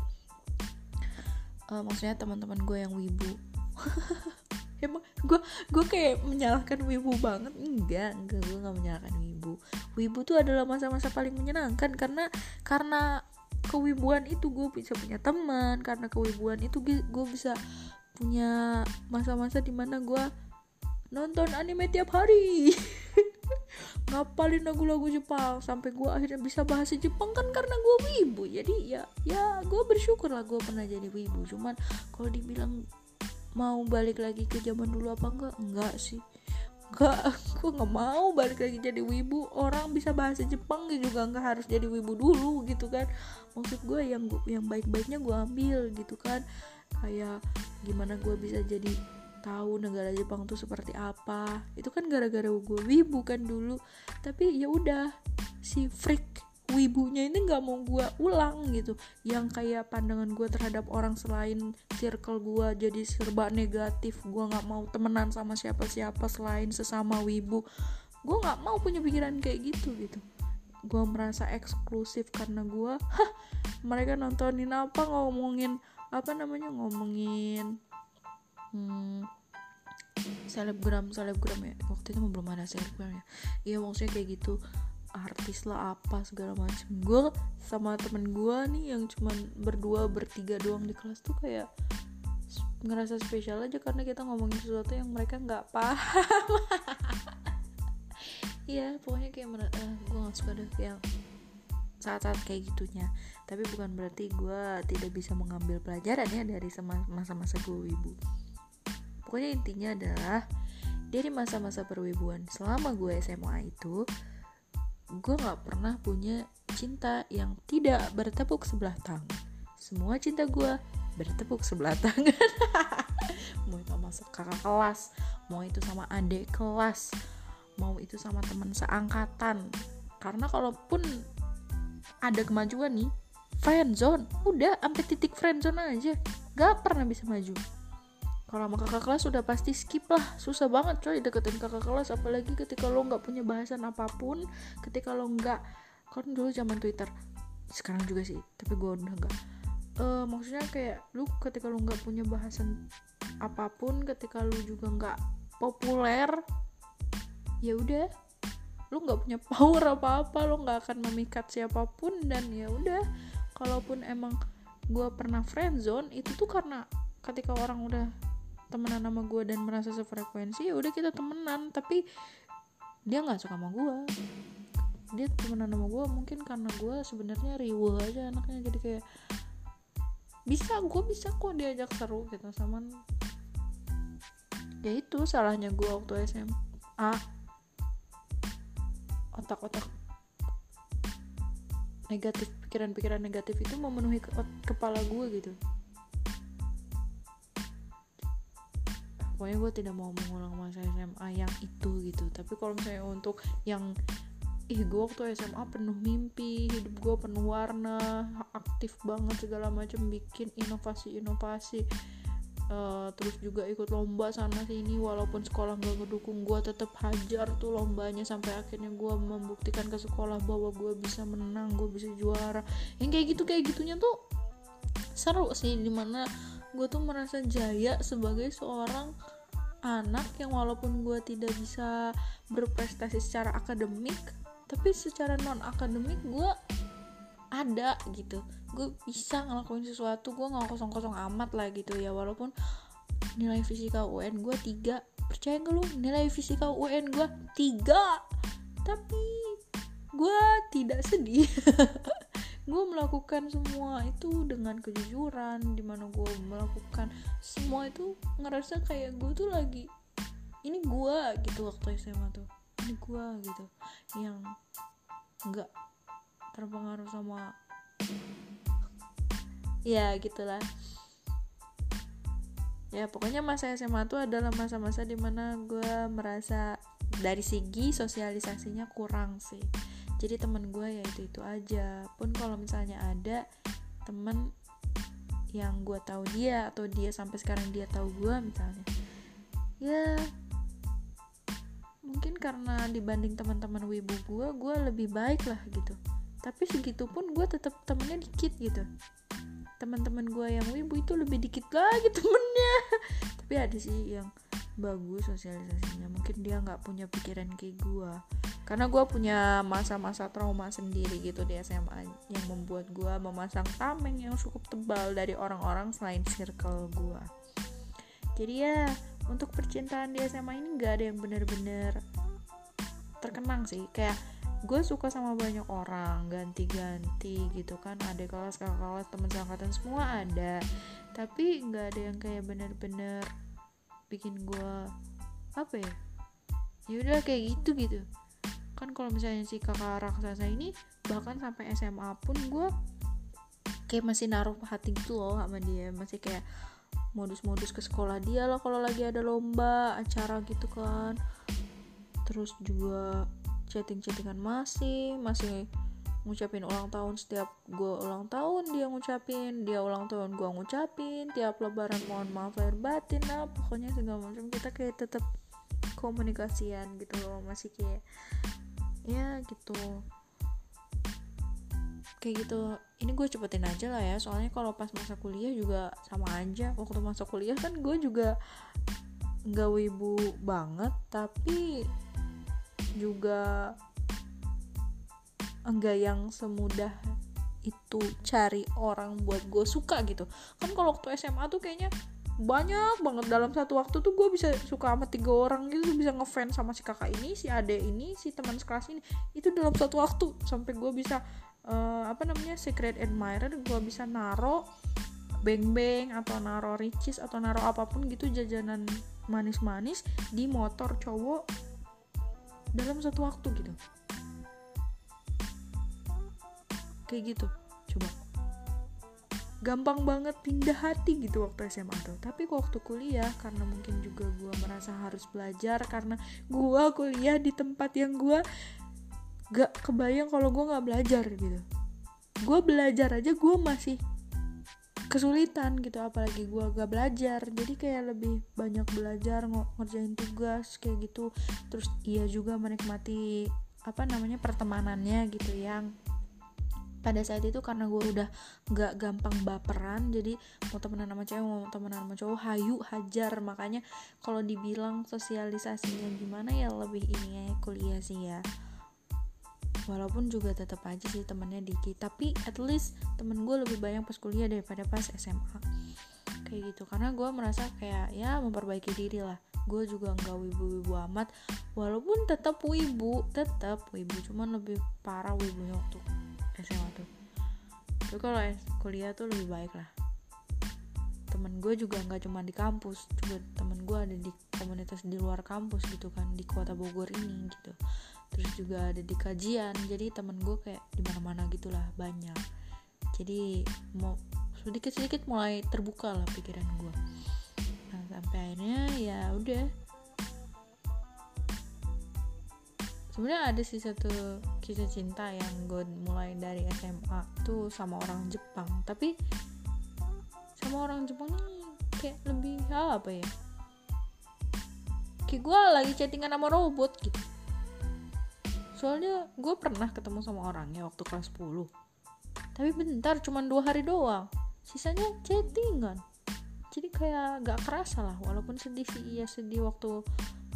uh, maksudnya teman-teman gue yang wibu emang gue gue kayak menyalahkan wibu banget. Enggak enggak gue nggak menyalahkan wibu. Wibu tuh adalah masa-masa paling menyenangkan karena karena kewibuan itu gue bisa punya teman karena kewibuan itu gue bisa punya masa-masa di mana gue nonton anime tiap hari. Ngapalin lagu-lagu Jepang sampai gue akhirnya bisa bahasa Jepang kan karena gue wibu. Jadi ya ya gue bersyukur lah gue pernah jadi wibu. Cuman kalau dibilang mau balik lagi ke zaman dulu apa enggak? Enggak sih. Enggak aku nggak mau balik lagi jadi wibu. Orang bisa bahasa Jepang juga nggak harus jadi wibu dulu gitu kan. Maksud gue yang yang baik-baiknya gue ambil gitu kan. Kayak gimana gue bisa jadi tahu negara Jepang tuh seperti apa. Itu kan gara-gara gue wibu kan dulu. Tapi ya udah si freak wibunya ini nggak mau gue ulang gitu. Yang kayak pandangan gue terhadap orang selain circle gue jadi serba negatif gue nggak mau temenan sama siapa-siapa selain sesama wibu. Gue nggak mau punya pikiran kayak gitu gitu. Gue merasa eksklusif karena gue mereka nontonin apa ngomongin apa namanya ngomongin hmm, selebgram selebgram ya. Waktu itu belum ada selebgram ya. Iya maksudnya kayak gitu artis lah apa segala macam gue sama temen gue nih yang cuman berdua bertiga doang di kelas tuh kayak ngerasa spesial aja karena kita ngomongin sesuatu yang mereka nggak paham. Iya pokoknya kayak uh, eh, gue gak suka deh yang saat-saat kayak gitunya. Tapi bukan berarti gue tidak bisa mengambil pelajaran ya dari masa-masa gue ibu pokoknya intinya adalah dari masa-masa perwibuan selama gue SMA itu gue gak pernah punya cinta yang tidak bertepuk sebelah tangan. Semua cinta gue bertepuk sebelah tangan. Mau itu sama kakak kelas mau itu sama adik kelas mau itu sama teman seangkatan. Karena kalaupun ada kemajuan nih friendzone udah sampai titik friendzone aja. Gak pernah bisa maju kalau sama kakak kelas udah pasti skip lah. Susah banget coy deketin kakak kelas. Apalagi ketika lo nggak punya bahasan apa pun ketika lo nggak. Kan dulu zaman twitter sekarang juga sih tapi gue udah nggak. Uh, maksudnya kayak lu ketika lu nggak punya bahasan apa pun ketika lu juga nggak populer ya udah. Lu nggak punya power apa apa lu nggak akan memikat siapa pun dan ya udah. Kalaupun emang gue pernah friendzone itu tuh karena ketika orang udah temenan sama gue dan merasa sefrekuensi ya udah kita temenan. Tapi dia nggak suka sama gue dia temenan sama gue mungkin karena gue sebenarnya riuh aja anaknya. Jadi kayak bisa gue bisa kok diajak seru gitu sama ya itu salahnya gue waktu SMA otak-otak negatif pikiran-pikiran negatif itu memenuhi ke kepala gue gitu pokoknya gue tidak mau mengulang masa SMA yang itu gitu. Tapi kalau misalnya untuk yang ih gue waktu SMA penuh mimpi hidup gue penuh warna aktif banget segala macam bikin inovasi-inovasi uh, terus juga ikut lomba sana sini walaupun sekolah gak ngedukung gue tetap hajar tuh lombanya sampai akhirnya gue membuktikan ke sekolah bahwa gue bisa menang gue bisa juara. Yang kayak gitu kayak gitunya tuh seru sih di mana gue tuh merasa jaya sebagai seorang anak yang walaupun gue tidak bisa berprestasi secara akademik tapi secara non akademik gue ada gitu. Gue bisa ngelakuin sesuatu gue nggak kosong kosong amat lah gitu ya. Walaupun nilai fisika UN gue tiga percaya gak lu? Nilai fisika UN gue tiga tapi gue tidak sedih gue melakukan semua itu dengan kejujuran di mana gue melakukan semua itu ngerasa kayak gue tuh lagi ini gue gitu waktu SMA tuh ini gue gitu yang nggak terpengaruh sama ya gitulah. Ya pokoknya masa SMA tuh adalah masa-masa di mana gue merasa dari segi sosialisasinya kurang sih jadi temen gue ya itu itu aja. Pun kalau misalnya ada temen yang gue tahu dia atau dia sampai sekarang dia tahu gue misalnya ya mungkin karena dibanding teman-teman wibu gue gue lebih baik lah gitu. Tapi segitu pun gue tetap temennya dikit gitu. Teman-teman gue yang wibu itu lebih dikit lagi temennya. Tapi ada sih yang bagus sosialisasinya. Mungkin dia nggak punya pikiran kayak gue karena gue punya masa-masa trauma sendiri gitu di SMA yang membuat gue memasang tameng yang cukup tebal dari orang-orang selain circle gue jadi ya untuk percintaan di SMA ini gak ada yang bener-bener terkenang sih. Kayak gue suka sama banyak orang ganti-ganti gitu kan. Ada kelas kakak kelas teman seangkatan semua ada. Tapi nggak ada yang kayak bener-bener bikin gue apa ya ya udah kayak gitu gitu. Kan kalau misalnya si kakak raksasa ini bahkan sampai SMA pun gue kayak masih naruh hati gitu loh sama dia. Masih kayak modus-modus ke sekolah dia lah kalau lagi ada lomba acara gitu kan. Terus juga chatting-chattingan masih masih ngucapin ulang tahun setiap gue ulang tahun dia ngucapin dia ulang tahun gue ngucapin tiap lebaran mohon maaf lahir batin lah pokoknya segala macam. Kita kayak tetap komunikasian gitu loh masih kayak ya gitu. Kayak gitu. Ini gue cepetin aja lah ya soalnya kalau pas masa kuliah juga sama aja. Waktu masa kuliah kan gue juga nggak wibu banget tapi juga enggak yang semudah itu cari orang buat gue suka gitu. Kan kalau waktu SMA tuh kayaknya banyak banget. Dalam satu waktu tuh gue bisa suka sama tiga orang gitu. Bisa ngefans sama si kakak ini si ade ini si teman sekelas ini. Itu dalam satu waktu sampai gue bisa uh, apa namanya secret admirer. Gue bisa naro beng beng atau naro ricis atau naro apa pun gitu jajanan manis-manis di motor cowok dalam satu waktu gitu kayak gitu. Coba. Gampang banget pindah hati gitu waktu SMA tuh. Tapi waktu kuliah karena mungkin juga gue merasa harus belajar karena gue kuliah di tempat yang gue gak kebayang kalau gue gak belajar gitu. Gue belajar aja gue masih kesulitan gitu apalagi gue gak belajar. Jadi kayak lebih banyak belajar ngerjain tugas kayak gitu. Terus iya juga menikmati apa namanya pertemanannya gitu yang pada saat itu karena gue udah gak gampang baperan jadi mau temenan sama cewek mau temenan sama cowok hayu hajar. Makanya kalau dibilang sosialisasinya gimana ya lebih ini ya kuliah sih ya. Walaupun juga tetap aja sih temennya dikit tapi at least temen gue lebih banyak pas kuliah daripada pas SMA kayak gitu karena gue merasa kayak ya memperbaiki diri lah. Gue juga nggak wibu-wibu amat walaupun tetap wibu tetap wibu cuman lebih parah wibunya waktu SMA tuh tapi kalau kuliah tuh lebih baik lah. Temen gue juga nggak cuma di kampus juga temen gue ada di komunitas di luar kampus gitu kan di kota Bogor ini gitu. Terus juga ada di kajian jadi temen gue kayak di mana mana gitulah banyak. Jadi mau sedikit sedikit mulai terbuka lah pikiran gue nah sampai akhirnya ya udah sebenarnya ada sih satu kisah cinta yang gue mulai dari SMA tuh sama orang Jepang. Tapi sama orang Jepang ini kayak lebih apa ya? Kayak gue lagi chattingan sama robot gitu. Soalnya gue pernah ketemu sama orangnya waktu kelas 10 tapi bentar cuman dua hari doang. Sisanya chattingan. Jadi kayak gak kerasa lah walaupun sedih sih iya sedih waktu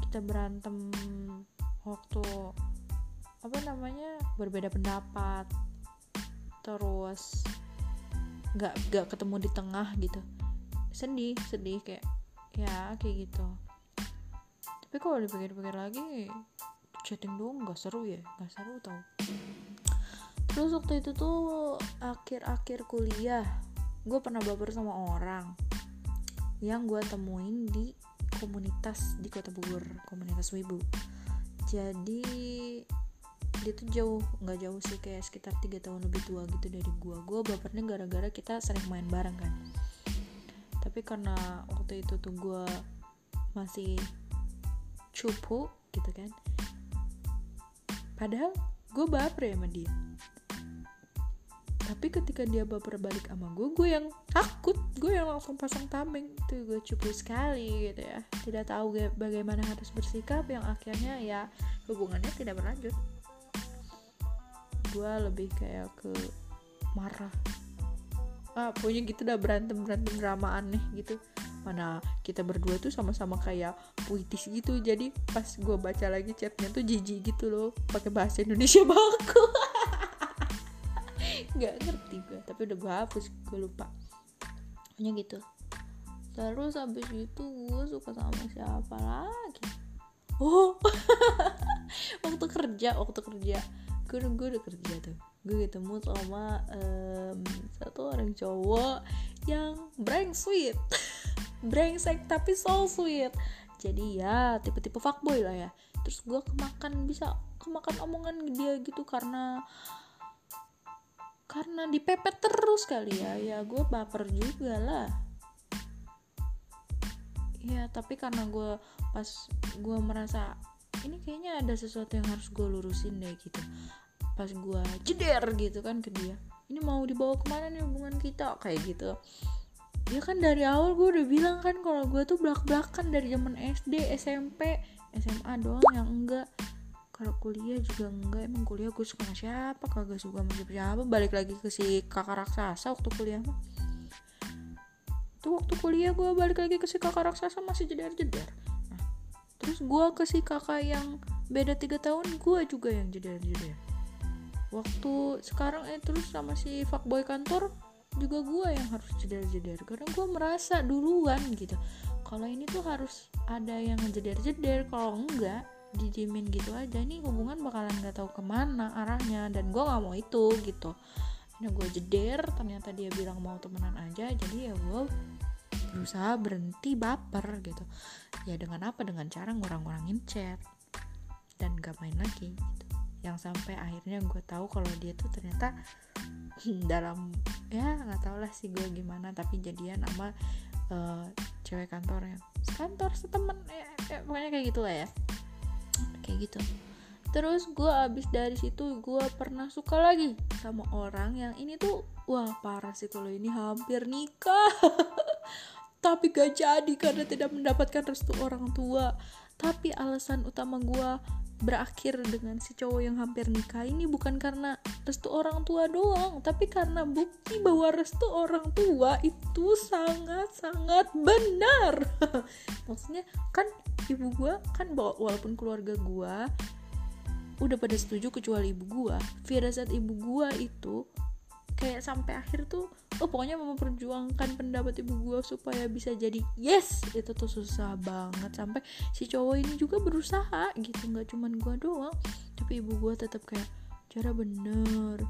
kita berantem waktu apa namanya berbeda pendapat terus nggak nggak ketemu di tengah gitu. Sedih sedih kayak ya kayak gitu. Tapi kalau dipikir-pikir lagi chatting doang nggak seru ya nggak seru tau. Terus waktu itu tuh akhir-akhir kuliah gue pernah baper sama orang yang gue temuin di komunitas di kota Bogor komunitas Wibu jadi dia tuh jauh nggak jauh sih kayak sekitar tiga tahun lebih tua gitu dari gue gue bapernya gara-gara kita sering main bareng kan. Tapi karena waktu itu tuh gue masih cupu gitu kan padahal gue baper ya sama dia tapi ketika dia baper balik sama gue gue yang takut. Gue yang langsung pasang tameng. Itu gue cupu sekali gitu ya. Tidak tahu bagaimana harus bersikap. Yang akhirnya ya hubungannya tidak berlanjut. Gue lebih kayak ke marah. Ah pokoknya gitu udah berantem berantem drama aneh gitu. Mana kita berdua tuh sama-sama kayak puitis gitu. Jadi pas gue baca lagi chatnya tuh jijik gitu loh. Pakai bahasa Indonesia baku nggak ngerti gue tapi udah gue hapus gue lupa. Pokoknya gitu. Terus abis itu gue suka sama siapa lagi? Oh waktu kerja waktu kerja. Gue gue udah kerja tuh. Gue ketemu sama um, satu orang cowok yang sweet. Brengsek tapi so sweet. Jadi ya tipe-tipe fuckboy lah ya. Terus gue kemakan bisa kemakan omongan dia gitu karena karena dipepet terus kali ya. Ya gue baper juga lah. Ya tapi karena gue pas gue merasa ini kayaknya ada sesuatu yang harus gue lurusin deh gitu. Pas gue jeder gitu kan ke dia ini mau dibawa ke mana nih hubungan kita? Kayak gitu. Ya kan dari awal gue udah bilang kan kalau gue tuh belak belakan dari zaman SD SMP SMA doang yang enggak kalau kuliah juga enggak emang kuliah gue suka sama siapa? Kagak suka sama siapa, siapa balik lagi ke si kakak raksasa waktu kuliah mah. Tuh waktu kuliah gue balik lagi ke si kakak raksasa masih jeder nah, terus gue ke si kakak yang beda tiga tahun gue juga yang jeder waktu sekarang eh terus sama si fuckboy kantor juga gue yang harus jeder-jeder. Karena gue merasa duluan gitu. Kalau ini tuh harus ada yang jeder-jeder kalau enggak dijamin gitu aja nih hubungan bakalan nggak tahu ke mana arahnya dan gue nggak mau itu gitu. Ini gue jeder ternyata dia bilang mau temenan aja jadi ya gue berusaha berhenti baper gitu. Ya dengan apa? Dengan cara ngurang-ngurangin chat dan gak main lagi gitu. Yang sampai akhirnya gue tahu kalau dia tuh ternyata dalam ya nggak tau lah sih gue gimana tapi jadian sama uh, cewek kantornya. Kantor setemen ya, ya, pokoknya kayak gitulah ya kayak gitu. Terus gue abis dari situ gue pernah suka lagi sama orang yang ini tuh wah parah sih kalau ini hampir nikah. Tapi gak jadi karena tidak mendapatkan restu orang tua. Tapi alasan utama gue berakhir dengan si cowok yang hampir nikah ini bukan karena restu orang tua doang tapi karena bukti bahwa restu orang tua itu sangat-sangat benar. Maksudnya kan ibu gue kan walaupun keluarga gue udah pada setuju kecuali ibu gue firasat ibu gue itu kayak sampai akhir tuh oh pokoknya memperjuangkan pendapat ibu gue supaya bisa jadi yes. Itu tuh susah banget. Sampai si cowok ini juga berusaha gitu nggak cuman gue doang tapi ibu gue tetap kayak cara bener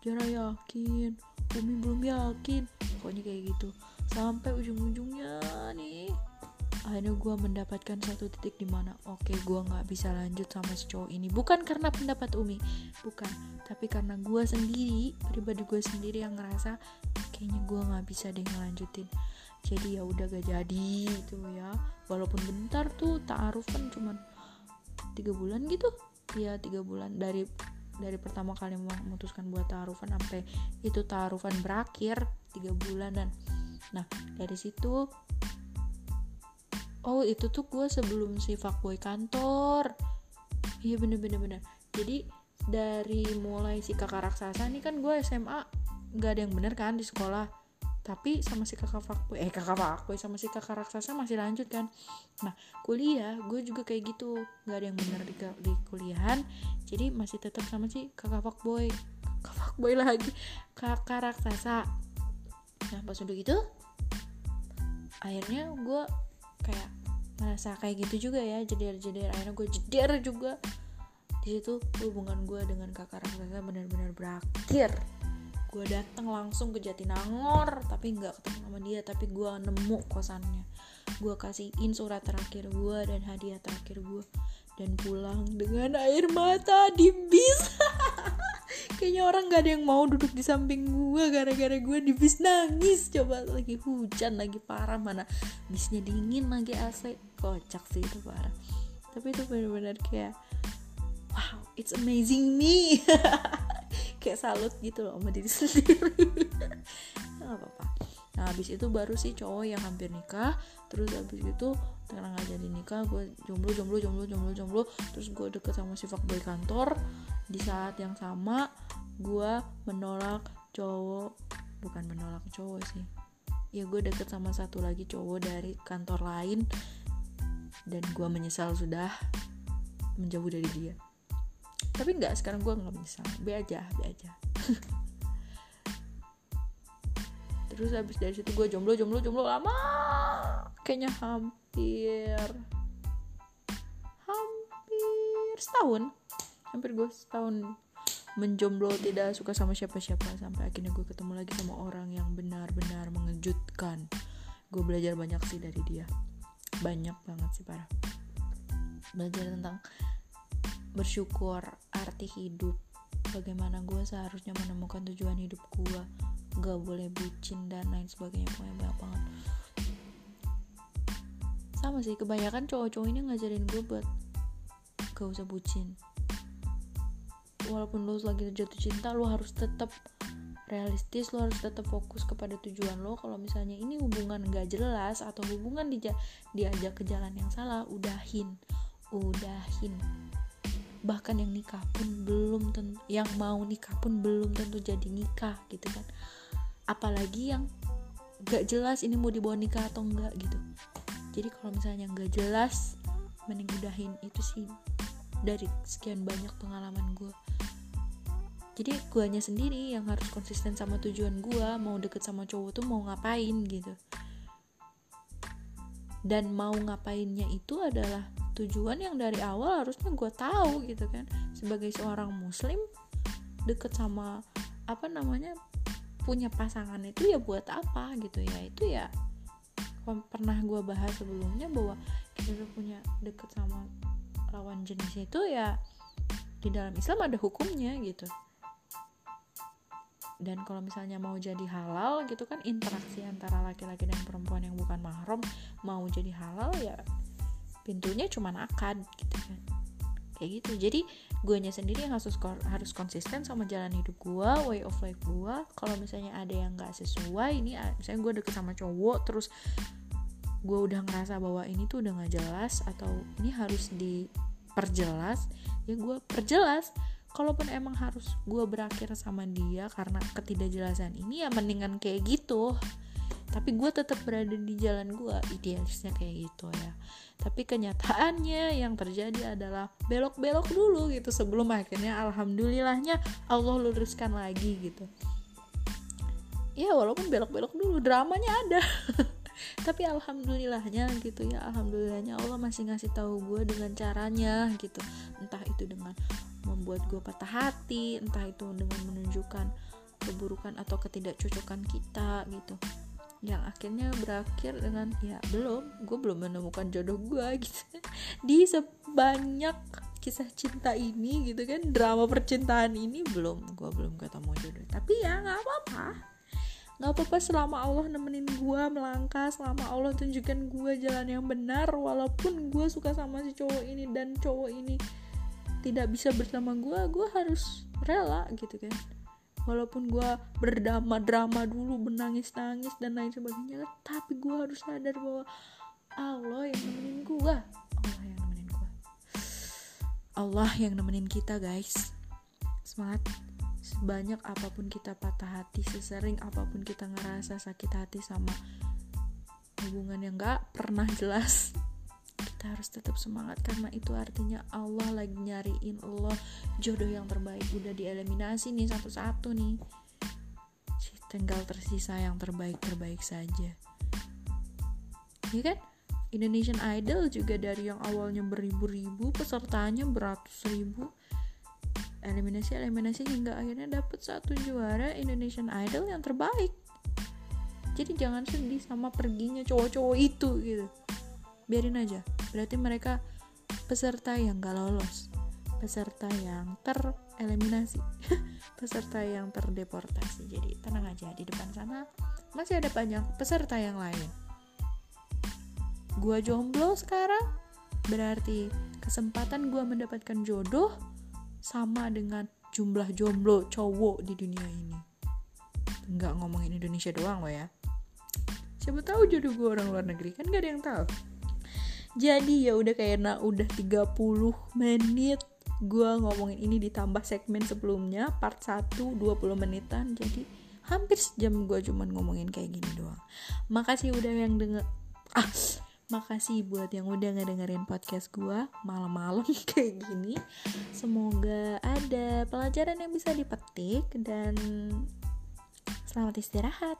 cara yakin Umi belum yakin. Pokoknya kayak gitu. Sampai ujung-ujungnya nih akhirnya gue mendapatkan satu titik di mana oke okay, gue nggak bisa lanjut sama si cowok ini. Bukan karena pendapat umi bukan. Tapi karena gue sendiri pribadi gue sendiri yang ngerasa kayaknya gue nggak bisa deh ngelanjutin. Jadi ya udah gak jadi itu ya. Walaupun bentar tuh taaruf kan cuman tiga bulan gitu. Ya tiga bulan. Dari dari pertama kali memutuskan buat taarufan sampai itu taarufan berakhir tiga bulanan. Nah dari situ oh itu tuh gue sebelum si fuckboy kantor. Iya bener bener bener. Jadi dari mulai si kakak raksasa nih kan gue SMA nggak ada yang bener kan di sekolah. Tapi sama si kakak fuckboy eh kakak fuckboy sama si kakak raksasa masih lanjut kan. Nah kuliah gue juga kayak gitu. Nggak ada yang bener di, di kuliahan. Jadi masih tetap sama si kakak fuckboy. Kakak fuckboy lagi. Kakak raksasa. Nah pas udah gitu akhirnya gue kayak merasa kayak gitu juga ya jeder-jeder. Akhirnya gue jeder juga. Di situ hubungan gue dengan kakak raksasa benar-benar berakhir. Gue datang langsung ke Jatinangor tapi nggak ketemu sama dia tapi gue nemu kosannya. Gue kasihin surat terakhir gue dan hadiah terakhir gue. Dan pulang dengan air mata di bis kayaknya orang gak ada yang mau duduk di samping gue gara-gara gue di bis nangis. Coba lagi hujan lagi parah mana bisnya dingin lagi AC. Kocak sih itu parah. Tapi itu benar-benar kayak wow it's amazing me. Kayak salut gitu loh sama diri sendiri. Nggak apa-apa. Nah habis itu baru sih cowok yang hampir nikah. Terus habis itu karena nggak jadi nikah gue jomblo jomblo jomblo jomblo jomblo. Terus gue deket sama si fuckboy kantor di saat yang sama gue menolak cowok bukan menolak cowok sih. Ya gue deket sama satu lagi cowok dari kantor lain dan gue menyesal sudah menjauh dari dia. Tapi nggak sekarang gue nggak menyesal. Be aja be aja. Terus habis dari situ gue jomblo jomblo jomblo lama. Kayaknya hampir hampir setahun hampir gue setahun menjomblo tidak suka sama siapa-siapa sampai akhirnya gue ketemu lagi sama orang yang benar-benar mengejutkan. Gue belajar banyak sih dari dia. Banyak banget sih parah. Belajar tentang bersyukur arti hidup. Bagaimana gue seharusnya menemukan tujuan hidup gue gak boleh bucin dan lain sebagainya pokoknya banyak banget. Sama sih kebanyakan cowok-cowok ini ngajarin gue buat gak usah bucin walaupun lo lagi jatuh cinta lo harus tetap realistis lo harus tetap fokus kepada tujuan lo kalau misalnya ini hubungan gak jelas atau hubungan di diajak ke jalan yang salah udahin udahin. Bahkan yang nikah pun belum tentu yang mau nikah pun belum tentu jadi nikah gitu kan. Apalagi yang gak jelas ini mau dibawa nikah atau enggak gitu. Jadi kalau misalnya gak jelas mending udahin. Itu sih dari sekian banyak pengalaman gue jadi guanya sendiri yang harus konsisten sama tujuan gue mau deket sama cowok tuh mau ngapain gitu. Dan mau ngapainnya itu adalah tujuan yang dari awal harusnya gue tahu gitu kan. Sebagai seorang muslim deket sama apa namanya punya pasangan itu ya buat apa gitu ya. Itu ya pernah gue bahas sebelumnya bahwa kita tuh punya deket sama lawan jenis itu ya di dalam Islam ada hukumnya gitu. Dan kalau misalnya mau jadi halal gitu kan interaksi antara laki-laki dan perempuan yang bukan mahram mau jadi halal ya pintunya cuma akad gitu kan. Kayak gitu. Jadi guanya sendiri yang harus harus konsisten sama jalan hidup gue way of life gue kalau misalnya ada yang nggak sesuai ini misalnya gue deket sama cowok terus gue udah ngerasa bahwa ini tuh udah nggak jelas atau ini harus diperjelas ya gue perjelas. Kalaupun emang harus gue berakhir sama dia karena ketidakjelasan ini ya mendingan kayak gitu. Tapi gue tetap berada di jalan gue idealisnya kayak gitu ya. Tapi kenyataannya yang terjadi adalah belok-belok dulu gitu sebelum akhirnya alhamdulillahnya Allah luruskan lagi gitu. Ya walaupun belok-belok dulu dramanya ada tapi alhamdulillahnya gitu ya alhamdulillahnya Allah masih ngasih tahu gue dengan caranya gitu. Entah itu dengan membuat gue patah hati entah itu dengan menunjukkan keburukan atau ketidakcocokan kita gitu. Yang akhirnya berakhir dengan ya belum gue belum menemukan jodoh gue gitu. Di sebanyak kisah cinta ini gitu kan drama percintaan ini belum gue belum ketemu jodoh. Tapi ya nggak apa-apa nggak apa-apa selama Allah nemenin gue melangkah selama Allah tunjukkan gue jalan yang benar walaupun gue suka sama si cowok ini dan cowok ini tidak bisa bersama gue gue harus rela gitu kan. Walaupun gue berdrama-drama dulu menangis-nangis dan lain sebagainya tapi gue harus sadar bahwa Allah yang nemenin gue Allah yang nemenin gue Allah yang nemenin kita guys. Semangat sebanyak apa pun kita patah hati sesering apa pun kita ngerasa sakit hati sama hubungan yang gak pernah jelas kita harus tetap semangat. Karena itu artinya Allah lagi nyariin Allah jodoh yang terbaik. Udah dieliminasi nih satu-satu nih. Tinggal tersisa yang terbaik-terbaik saja. Ya kan? Indonesian Idol juga dari yang awalnya beribu-ribu pesertanya beratus ribu eliminasi eliminasi hingga akhirnya dapet satu juara Indonesian Idol yang terbaik. Jadi jangan sedih sama perginya cowok-cowok itu gitu. Biarin aja. Berarti mereka peserta yang gak lolos. Peserta yang tereliminasi. Peserta yang terdeportasi. Jadi tenang aja di depan sana masih ada banyak peserta yang lain. Gua jomblo sekarang. Berarti kesempatan gua mendapatkan jodoh sama dengan jumlah jomblo cowok di dunia ini. Nggak ngomongin Indonesia doang lo ya. Siapa tahu jodoh gue orang luar negeri. Kan gak ada yang tahu. Jadi ya udah kayaknya udah 30 menit gue ngomongin ini ditambah segmen sebelumnya part 1 20 menitan. Jadi hampir sejam gue cuman ngomongin kayak gini doang. Makasih udah yang denger ah makasih buat yang udah ngedengerin podcast gue malam-malam kayak gini. Semoga ada pelajaran yang bisa dipetik dan selamat istirahat